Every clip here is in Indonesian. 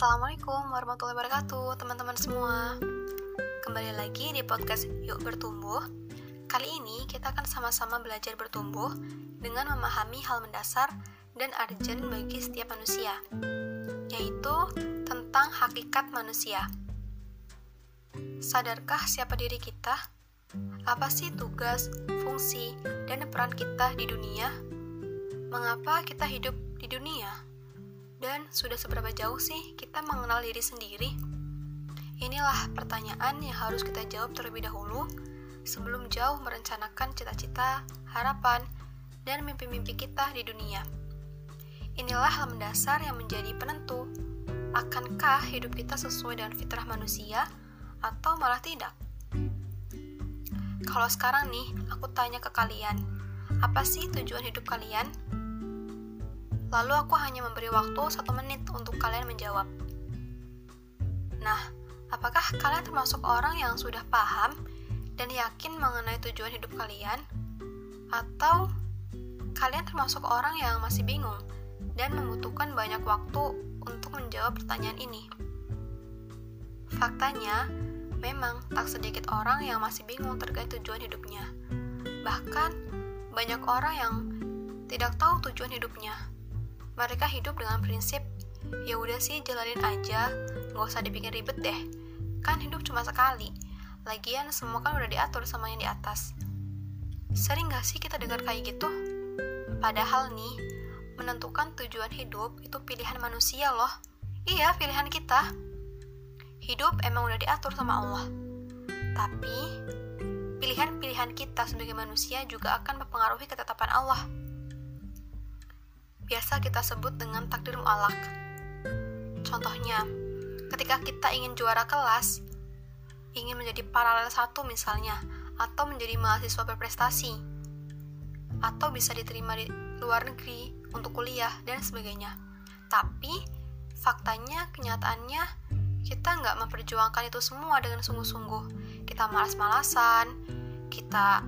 Assalamualaikum warahmatullahi wabarakatuh teman-teman semua Kembali lagi di podcast Yuk Bertumbuh Kali ini kita akan sama-sama belajar bertumbuh Dengan memahami hal mendasar dan urgent bagi setiap manusia Yaitu tentang hakikat manusia Sadarkah siapa diri kita? Apa sih tugas, fungsi, dan peran kita di dunia? Mengapa kita hidup di dunia? Dan sudah seberapa jauh sih kita mengenal diri sendiri? Inilah pertanyaan yang harus kita jawab terlebih dahulu sebelum jauh merencanakan cita-cita, harapan, dan mimpi-mimpi kita di dunia. Inilah hal mendasar yang menjadi penentu. Akankah hidup kita sesuai dengan fitrah manusia atau malah tidak? Kalau sekarang nih, aku tanya ke kalian, apa sih tujuan hidup kalian? Lalu aku hanya memberi waktu satu menit untuk kalian menjawab. Nah, apakah kalian termasuk orang yang sudah paham dan yakin mengenai tujuan hidup kalian? Atau kalian termasuk orang yang masih bingung dan membutuhkan banyak waktu untuk menjawab pertanyaan ini? Faktanya, memang tak sedikit orang yang masih bingung terkait tujuan hidupnya. Bahkan, banyak orang yang tidak tahu tujuan hidupnya mereka hidup dengan prinsip ya udah sih jalanin aja. Nggak usah dibikin ribet deh. Kan hidup cuma sekali. Lagian semua kan udah diatur sama yang di atas. Sering gak sih kita dengar kayak gitu? Padahal nih menentukan tujuan hidup itu pilihan manusia loh. Iya pilihan kita. Hidup emang udah diatur sama Allah. Tapi pilihan-pilihan kita sebagai manusia juga akan mempengaruhi ketetapan Allah kita sebut dengan takdir mu'alak. Contohnya, ketika kita ingin juara kelas, ingin menjadi paralel satu misalnya, atau menjadi mahasiswa berprestasi, atau bisa diterima di luar negeri untuk kuliah, dan sebagainya. Tapi, faktanya, kenyataannya, kita nggak memperjuangkan itu semua dengan sungguh-sungguh. Kita malas-malasan, kita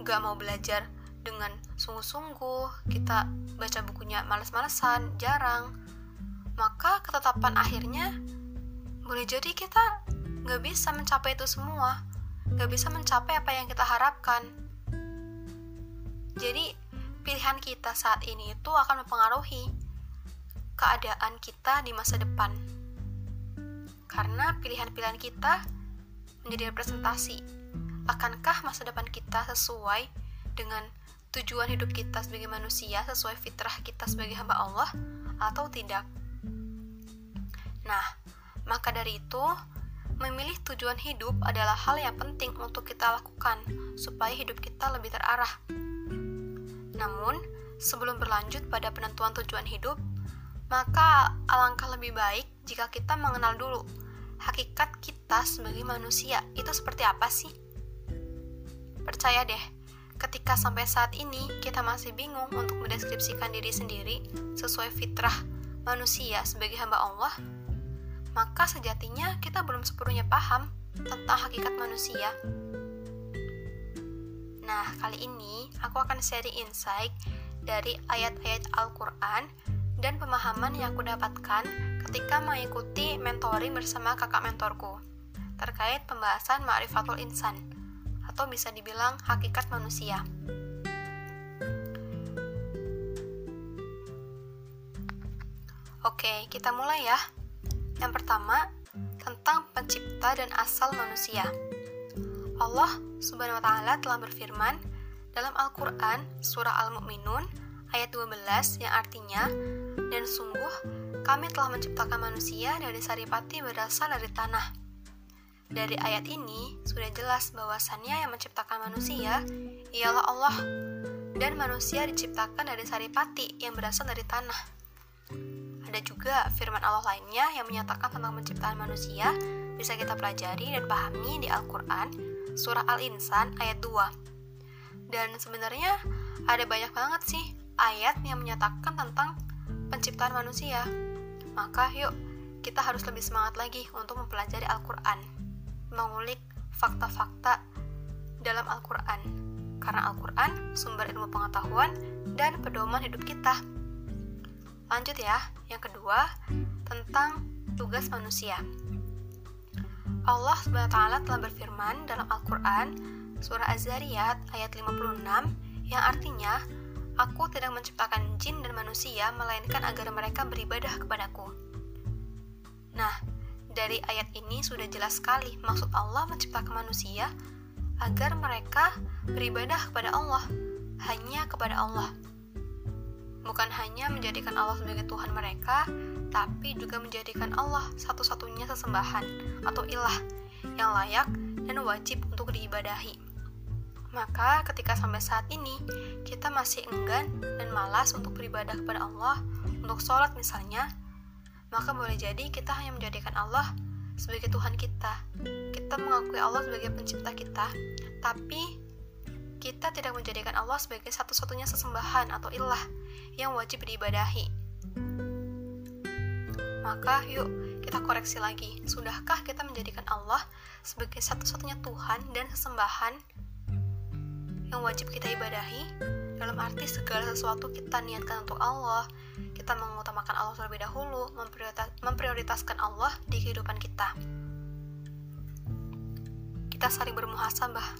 nggak mau belajar dengan sungguh-sungguh, kita baca bukunya males-malesan, jarang, maka ketetapan akhirnya boleh jadi kita nggak bisa mencapai itu semua, nggak bisa mencapai apa yang kita harapkan. Jadi, pilihan kita saat ini itu akan mempengaruhi keadaan kita di masa depan. Karena pilihan-pilihan kita menjadi representasi. Akankah masa depan kita sesuai dengan tujuan hidup kita sebagai manusia sesuai fitrah kita sebagai hamba Allah atau tidak. Nah, maka dari itu, memilih tujuan hidup adalah hal yang penting untuk kita lakukan supaya hidup kita lebih terarah. Namun, sebelum berlanjut pada penentuan tujuan hidup, maka alangkah lebih baik jika kita mengenal dulu hakikat kita sebagai manusia itu seperti apa sih? Percaya deh, ketika sampai saat ini kita masih bingung untuk mendeskripsikan diri sendiri sesuai fitrah manusia sebagai hamba Allah, maka sejatinya kita belum sepenuhnya paham tentang hakikat manusia. Nah, kali ini aku akan sharing insight dari ayat-ayat Al-Quran dan pemahaman yang aku dapatkan ketika mengikuti mentoring bersama kakak mentorku terkait pembahasan Ma'rifatul Insan atau bisa dibilang hakikat manusia. Oke, kita mulai ya. Yang pertama, tentang pencipta dan asal manusia. Allah Subhanahu wa taala telah berfirman dalam Al-Qur'an surah Al-Mu'minun ayat 12 yang artinya dan sungguh kami telah menciptakan manusia dari saripati berasal dari tanah dari ayat ini sudah jelas bahwasannya yang menciptakan manusia ialah Allah dan manusia diciptakan dari saripati yang berasal dari tanah. Ada juga firman Allah lainnya yang menyatakan tentang penciptaan manusia bisa kita pelajari dan pahami di Al-Quran surah Al-Insan ayat 2. Dan sebenarnya ada banyak banget sih ayat yang menyatakan tentang penciptaan manusia. Maka yuk kita harus lebih semangat lagi untuk mempelajari Al-Quran mengulik fakta-fakta dalam Al-Quran, karena Al-Quran sumber ilmu pengetahuan dan pedoman hidup kita. Lanjut ya, yang kedua, tentang tugas manusia. Allah SWT telah berfirman dalam Al-Quran surah Az-Zariyat ayat 56 yang artinya Aku tidak menciptakan jin dan manusia melainkan agar mereka beribadah kepadaku. Nah, dari ayat ini sudah jelas sekali maksud Allah menciptakan manusia agar mereka beribadah kepada Allah, hanya kepada Allah. Bukan hanya menjadikan Allah sebagai Tuhan mereka, tapi juga menjadikan Allah satu-satunya sesembahan atau ilah yang layak dan wajib untuk diibadahi. Maka ketika sampai saat ini kita masih enggan dan malas untuk beribadah kepada Allah, untuk sholat misalnya, maka boleh jadi kita hanya menjadikan Allah sebagai Tuhan kita. Kita mengakui Allah sebagai pencipta kita, tapi kita tidak menjadikan Allah sebagai satu-satunya sesembahan atau ilah yang wajib diibadahi. Maka yuk kita koreksi lagi, sudahkah kita menjadikan Allah sebagai satu-satunya Tuhan dan sesembahan yang wajib kita ibadahi dalam arti segala sesuatu kita niatkan untuk Allah kita mengutamakan Allah terlebih dahulu memprioritaskan Allah di kehidupan kita. Kita saling bermuhasabah.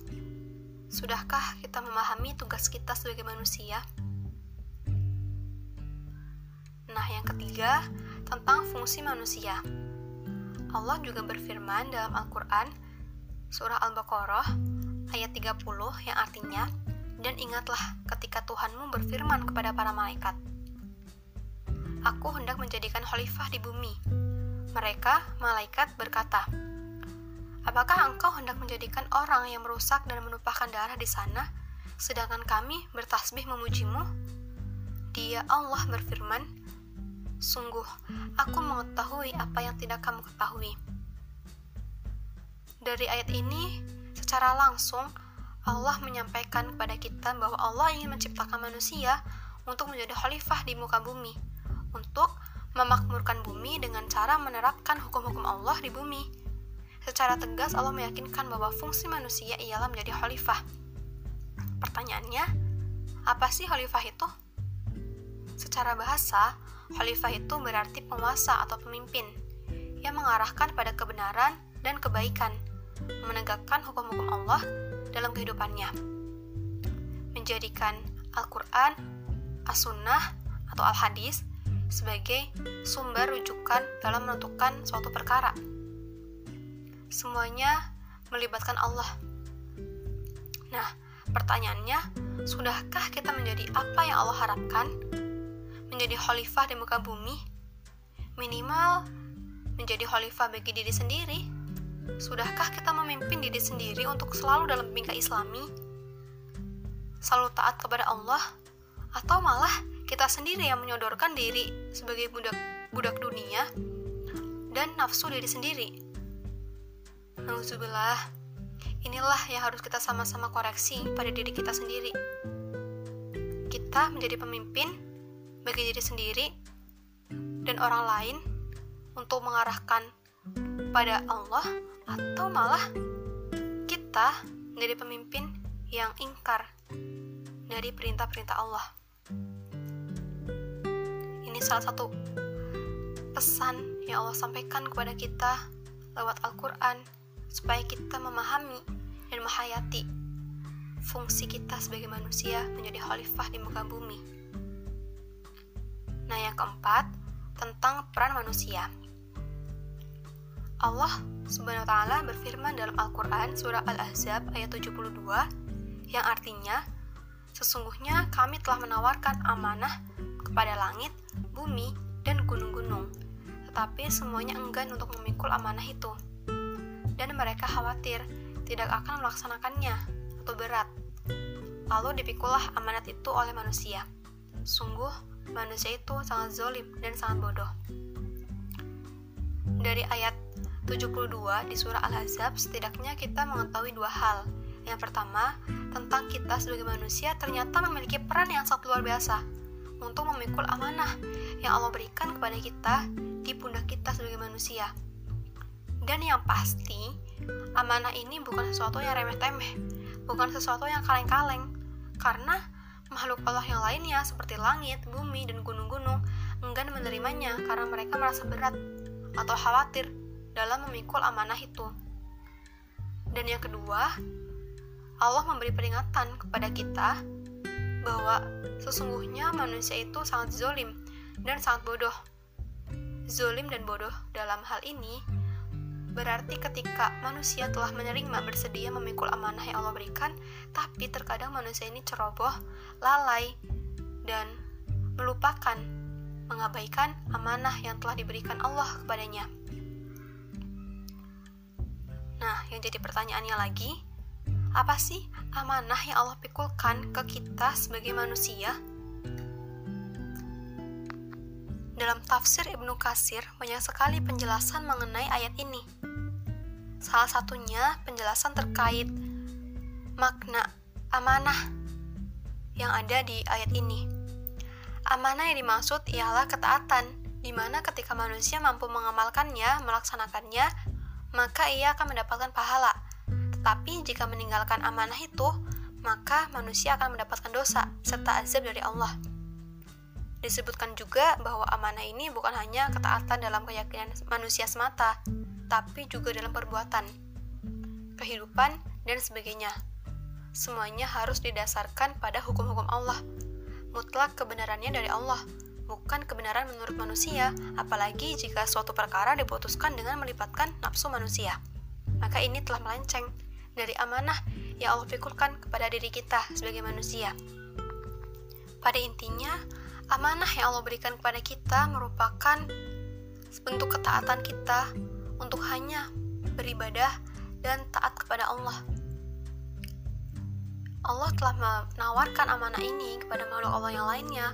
Sudahkah kita memahami tugas kita sebagai manusia? Nah yang ketiga tentang fungsi manusia. Allah juga berfirman dalam Al-Quran surah Al-Baqarah ayat 30 yang artinya dan ingatlah ketika Tuhanmu berfirman kepada para malaikat Aku hendak menjadikan khalifah di bumi Mereka, malaikat, berkata Apakah engkau hendak menjadikan orang yang merusak dan menumpahkan darah di sana sedangkan kami bertasbih memujimu? Dia Allah berfirman, Sungguh, aku mengetahui apa yang tidak kamu ketahui. Dari ayat ini, secara langsung Allah menyampaikan kepada kita bahwa Allah ingin menciptakan manusia untuk menjadi khalifah di muka bumi, untuk memakmurkan bumi dengan cara menerapkan hukum-hukum Allah di bumi. Secara tegas Allah meyakinkan bahwa fungsi manusia ialah menjadi khalifah. Pertanyaannya, apa sih khalifah itu? Secara bahasa, khalifah itu berarti penguasa atau pemimpin yang mengarahkan pada kebenaran dan kebaikan menegakkan hukum-hukum Allah dalam kehidupannya, menjadikan Al-Quran, As-Sunnah, atau Al-Hadis sebagai sumber rujukan dalam menentukan suatu perkara. Semuanya melibatkan Allah. Nah, pertanyaannya, sudahkah kita menjadi apa yang Allah harapkan? Menjadi khalifah di muka bumi? Minimal menjadi khalifah bagi diri sendiri Sudahkah kita memimpin diri sendiri untuk selalu dalam bingkai islami? Selalu taat kepada Allah? Atau malah kita sendiri yang menyodorkan diri sebagai budak budak dunia dan nafsu diri sendiri? Nauzubillah, inilah yang harus kita sama-sama koreksi pada diri kita sendiri. Kita menjadi pemimpin bagi diri sendiri dan orang lain untuk mengarahkan pada Allah atau malah kita menjadi pemimpin yang ingkar dari perintah-perintah Allah. Ini salah satu pesan yang Allah sampaikan kepada kita lewat Al-Quran supaya kita memahami dan menghayati fungsi kita sebagai manusia menjadi khalifah di muka bumi. Nah, yang keempat, tentang peran manusia. Allah Subhanahu wa taala berfirman dalam Al-Qur'an surah Al-Ahzab ayat 72 yang artinya sesungguhnya kami telah menawarkan amanah kepada langit, bumi, dan gunung-gunung. Tetapi semuanya enggan untuk memikul amanah itu. Dan mereka khawatir tidak akan melaksanakannya atau berat. Lalu dipikulah amanat itu oleh manusia. Sungguh, manusia itu sangat zolim dan sangat bodoh. Dari ayat 72 di surah Al-Ahzab setidaknya kita mengetahui dua hal. Yang pertama, tentang kita sebagai manusia ternyata memiliki peran yang sangat luar biasa untuk memikul amanah yang Allah berikan kepada kita di pundak kita sebagai manusia. Dan yang pasti, amanah ini bukan sesuatu yang remeh-temeh, bukan sesuatu yang kaleng-kaleng, karena makhluk Allah yang lainnya seperti langit, bumi, dan gunung-gunung enggan menerimanya karena mereka merasa berat atau khawatir dalam memikul amanah itu. Dan yang kedua, Allah memberi peringatan kepada kita bahwa sesungguhnya manusia itu sangat zolim dan sangat bodoh. Zolim dan bodoh dalam hal ini berarti ketika manusia telah menerima bersedia memikul amanah yang Allah berikan, tapi terkadang manusia ini ceroboh, lalai, dan melupakan, mengabaikan amanah yang telah diberikan Allah kepadanya. Nah, yang jadi pertanyaannya lagi, apa sih amanah yang Allah pikulkan ke kita sebagai manusia? Dalam tafsir Ibnu Kasir, banyak sekali penjelasan mengenai ayat ini. Salah satunya penjelasan terkait makna amanah yang ada di ayat ini. Amanah yang dimaksud ialah ketaatan, di mana ketika manusia mampu mengamalkannya, melaksanakannya, maka ia akan mendapatkan pahala. Tetapi jika meninggalkan amanah itu, maka manusia akan mendapatkan dosa serta azab dari Allah. Disebutkan juga bahwa amanah ini bukan hanya ketaatan dalam keyakinan manusia semata, tapi juga dalam perbuatan, kehidupan, dan sebagainya. Semuanya harus didasarkan pada hukum-hukum Allah. Mutlak kebenarannya dari Allah, bukan kebenaran menurut manusia, apalagi jika suatu perkara diputuskan dengan melibatkan nafsu manusia. Maka ini telah melenceng dari amanah yang Allah pikulkan kepada diri kita sebagai manusia. Pada intinya, amanah yang Allah berikan kepada kita merupakan bentuk ketaatan kita untuk hanya beribadah dan taat kepada Allah. Allah telah menawarkan amanah ini kepada makhluk Allah yang lainnya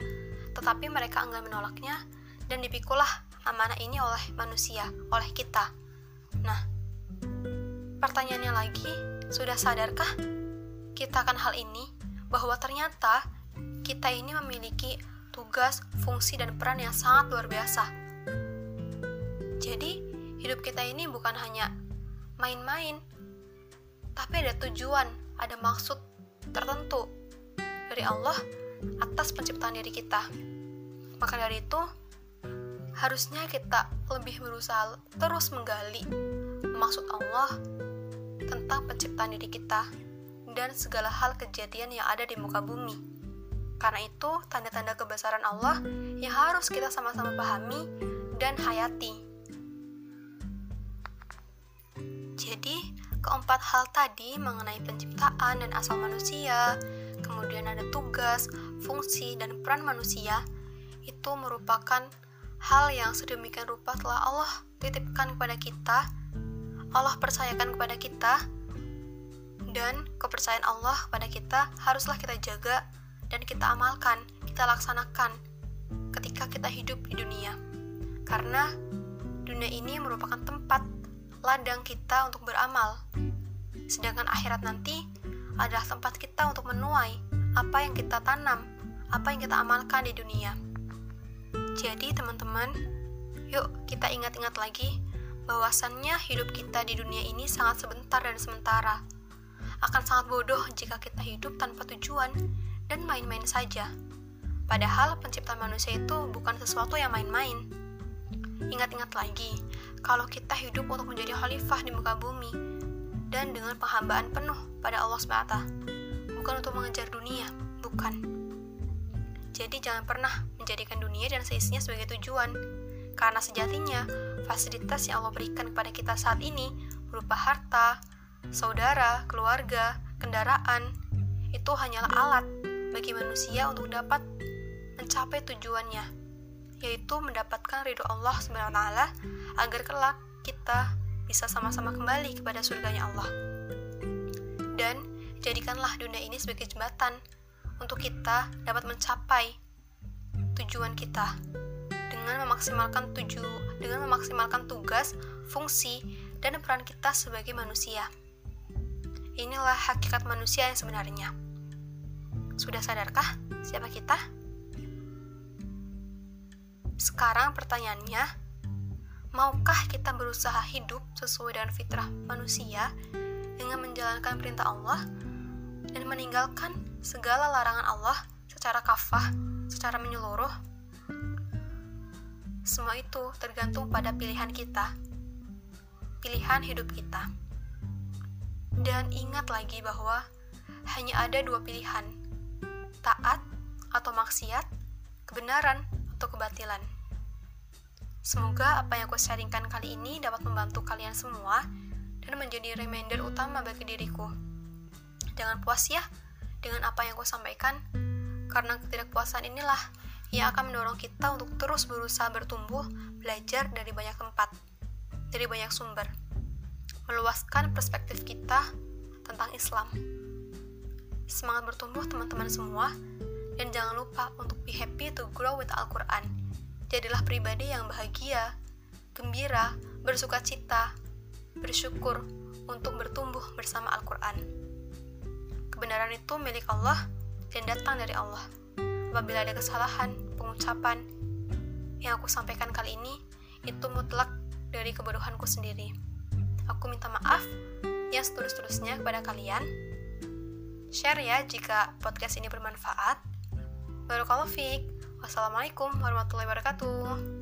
tetapi mereka enggan menolaknya dan dipikulah amanah ini oleh manusia, oleh kita. Nah, pertanyaannya lagi, sudah sadarkah kita akan hal ini bahwa ternyata kita ini memiliki tugas, fungsi, dan peran yang sangat luar biasa. Jadi, hidup kita ini bukan hanya main-main, tapi ada tujuan, ada maksud tertentu dari Allah atas penciptaan diri kita. Maka dari itu, harusnya kita lebih berusaha terus menggali maksud Allah tentang penciptaan diri kita dan segala hal kejadian yang ada di muka bumi. Karena itu, tanda-tanda kebesaran Allah yang harus kita sama-sama pahami dan hayati. Jadi, keempat hal tadi mengenai penciptaan dan asal manusia, kemudian ada tugas, fungsi, dan peran manusia, itu merupakan hal yang sedemikian rupa telah Allah titipkan kepada kita, Allah percayakan kepada kita, dan kepercayaan Allah kepada kita haruslah kita jaga dan kita amalkan, kita laksanakan ketika kita hidup di dunia. Karena dunia ini merupakan tempat ladang kita untuk beramal. Sedangkan akhirat nanti adalah tempat kita untuk menuai apa yang kita tanam, apa yang kita amalkan di dunia. Jadi, teman-teman, yuk kita ingat-ingat lagi bahwasannya hidup kita di dunia ini sangat sebentar dan sementara. Akan sangat bodoh jika kita hidup tanpa tujuan dan main-main saja. Padahal penciptaan manusia itu bukan sesuatu yang main-main. Ingat-ingat lagi, kalau kita hidup untuk menjadi khalifah di muka bumi, dan dengan penghambaan penuh pada Allah SWT. Bukan untuk mengejar dunia, bukan. Jadi jangan pernah menjadikan dunia dan seisinya sebagai tujuan, karena sejatinya fasilitas yang Allah berikan kepada kita saat ini berupa harta, saudara, keluarga, kendaraan, itu hanyalah alat bagi manusia untuk dapat mencapai tujuannya, yaitu mendapatkan ridho Allah SWT agar kelak kita bisa sama-sama kembali kepada surganya Allah. Dan jadikanlah dunia ini sebagai jembatan untuk kita dapat mencapai tujuan kita dengan memaksimalkan tuju dengan memaksimalkan tugas, fungsi, dan peran kita sebagai manusia. Inilah hakikat manusia yang sebenarnya. Sudah sadarkah siapa kita? Sekarang pertanyaannya, Maukah kita berusaha hidup sesuai dengan fitrah manusia dengan menjalankan perintah Allah dan meninggalkan segala larangan Allah secara kafah, secara menyeluruh? Semua itu tergantung pada pilihan kita, pilihan hidup kita. Dan ingat lagi bahwa hanya ada dua pilihan, taat atau maksiat, kebenaran atau kebatilan. Semoga apa yang aku sharingkan kali ini dapat membantu kalian semua dan menjadi reminder utama bagi diriku. Jangan puas ya dengan apa yang aku sampaikan, karena ketidakpuasan inilah yang akan mendorong kita untuk terus berusaha bertumbuh, belajar dari banyak tempat, dari banyak sumber, meluaskan perspektif kita tentang Islam. Semangat bertumbuh teman-teman semua, dan jangan lupa untuk be happy to grow with Al-Quran. Jadilah pribadi yang bahagia, gembira, bersuka cita, bersyukur untuk bertumbuh bersama Al-Quran. Kebenaran itu milik Allah dan datang dari Allah apabila ada kesalahan pengucapan yang aku sampaikan kali ini itu mutlak dari kebodohanku sendiri. Aku minta maaf yang setulus-tulusnya kepada kalian. Share ya jika podcast ini bermanfaat. Barakallahu fiik. Wassalamualaikum warahmatullahi wabarakatuh.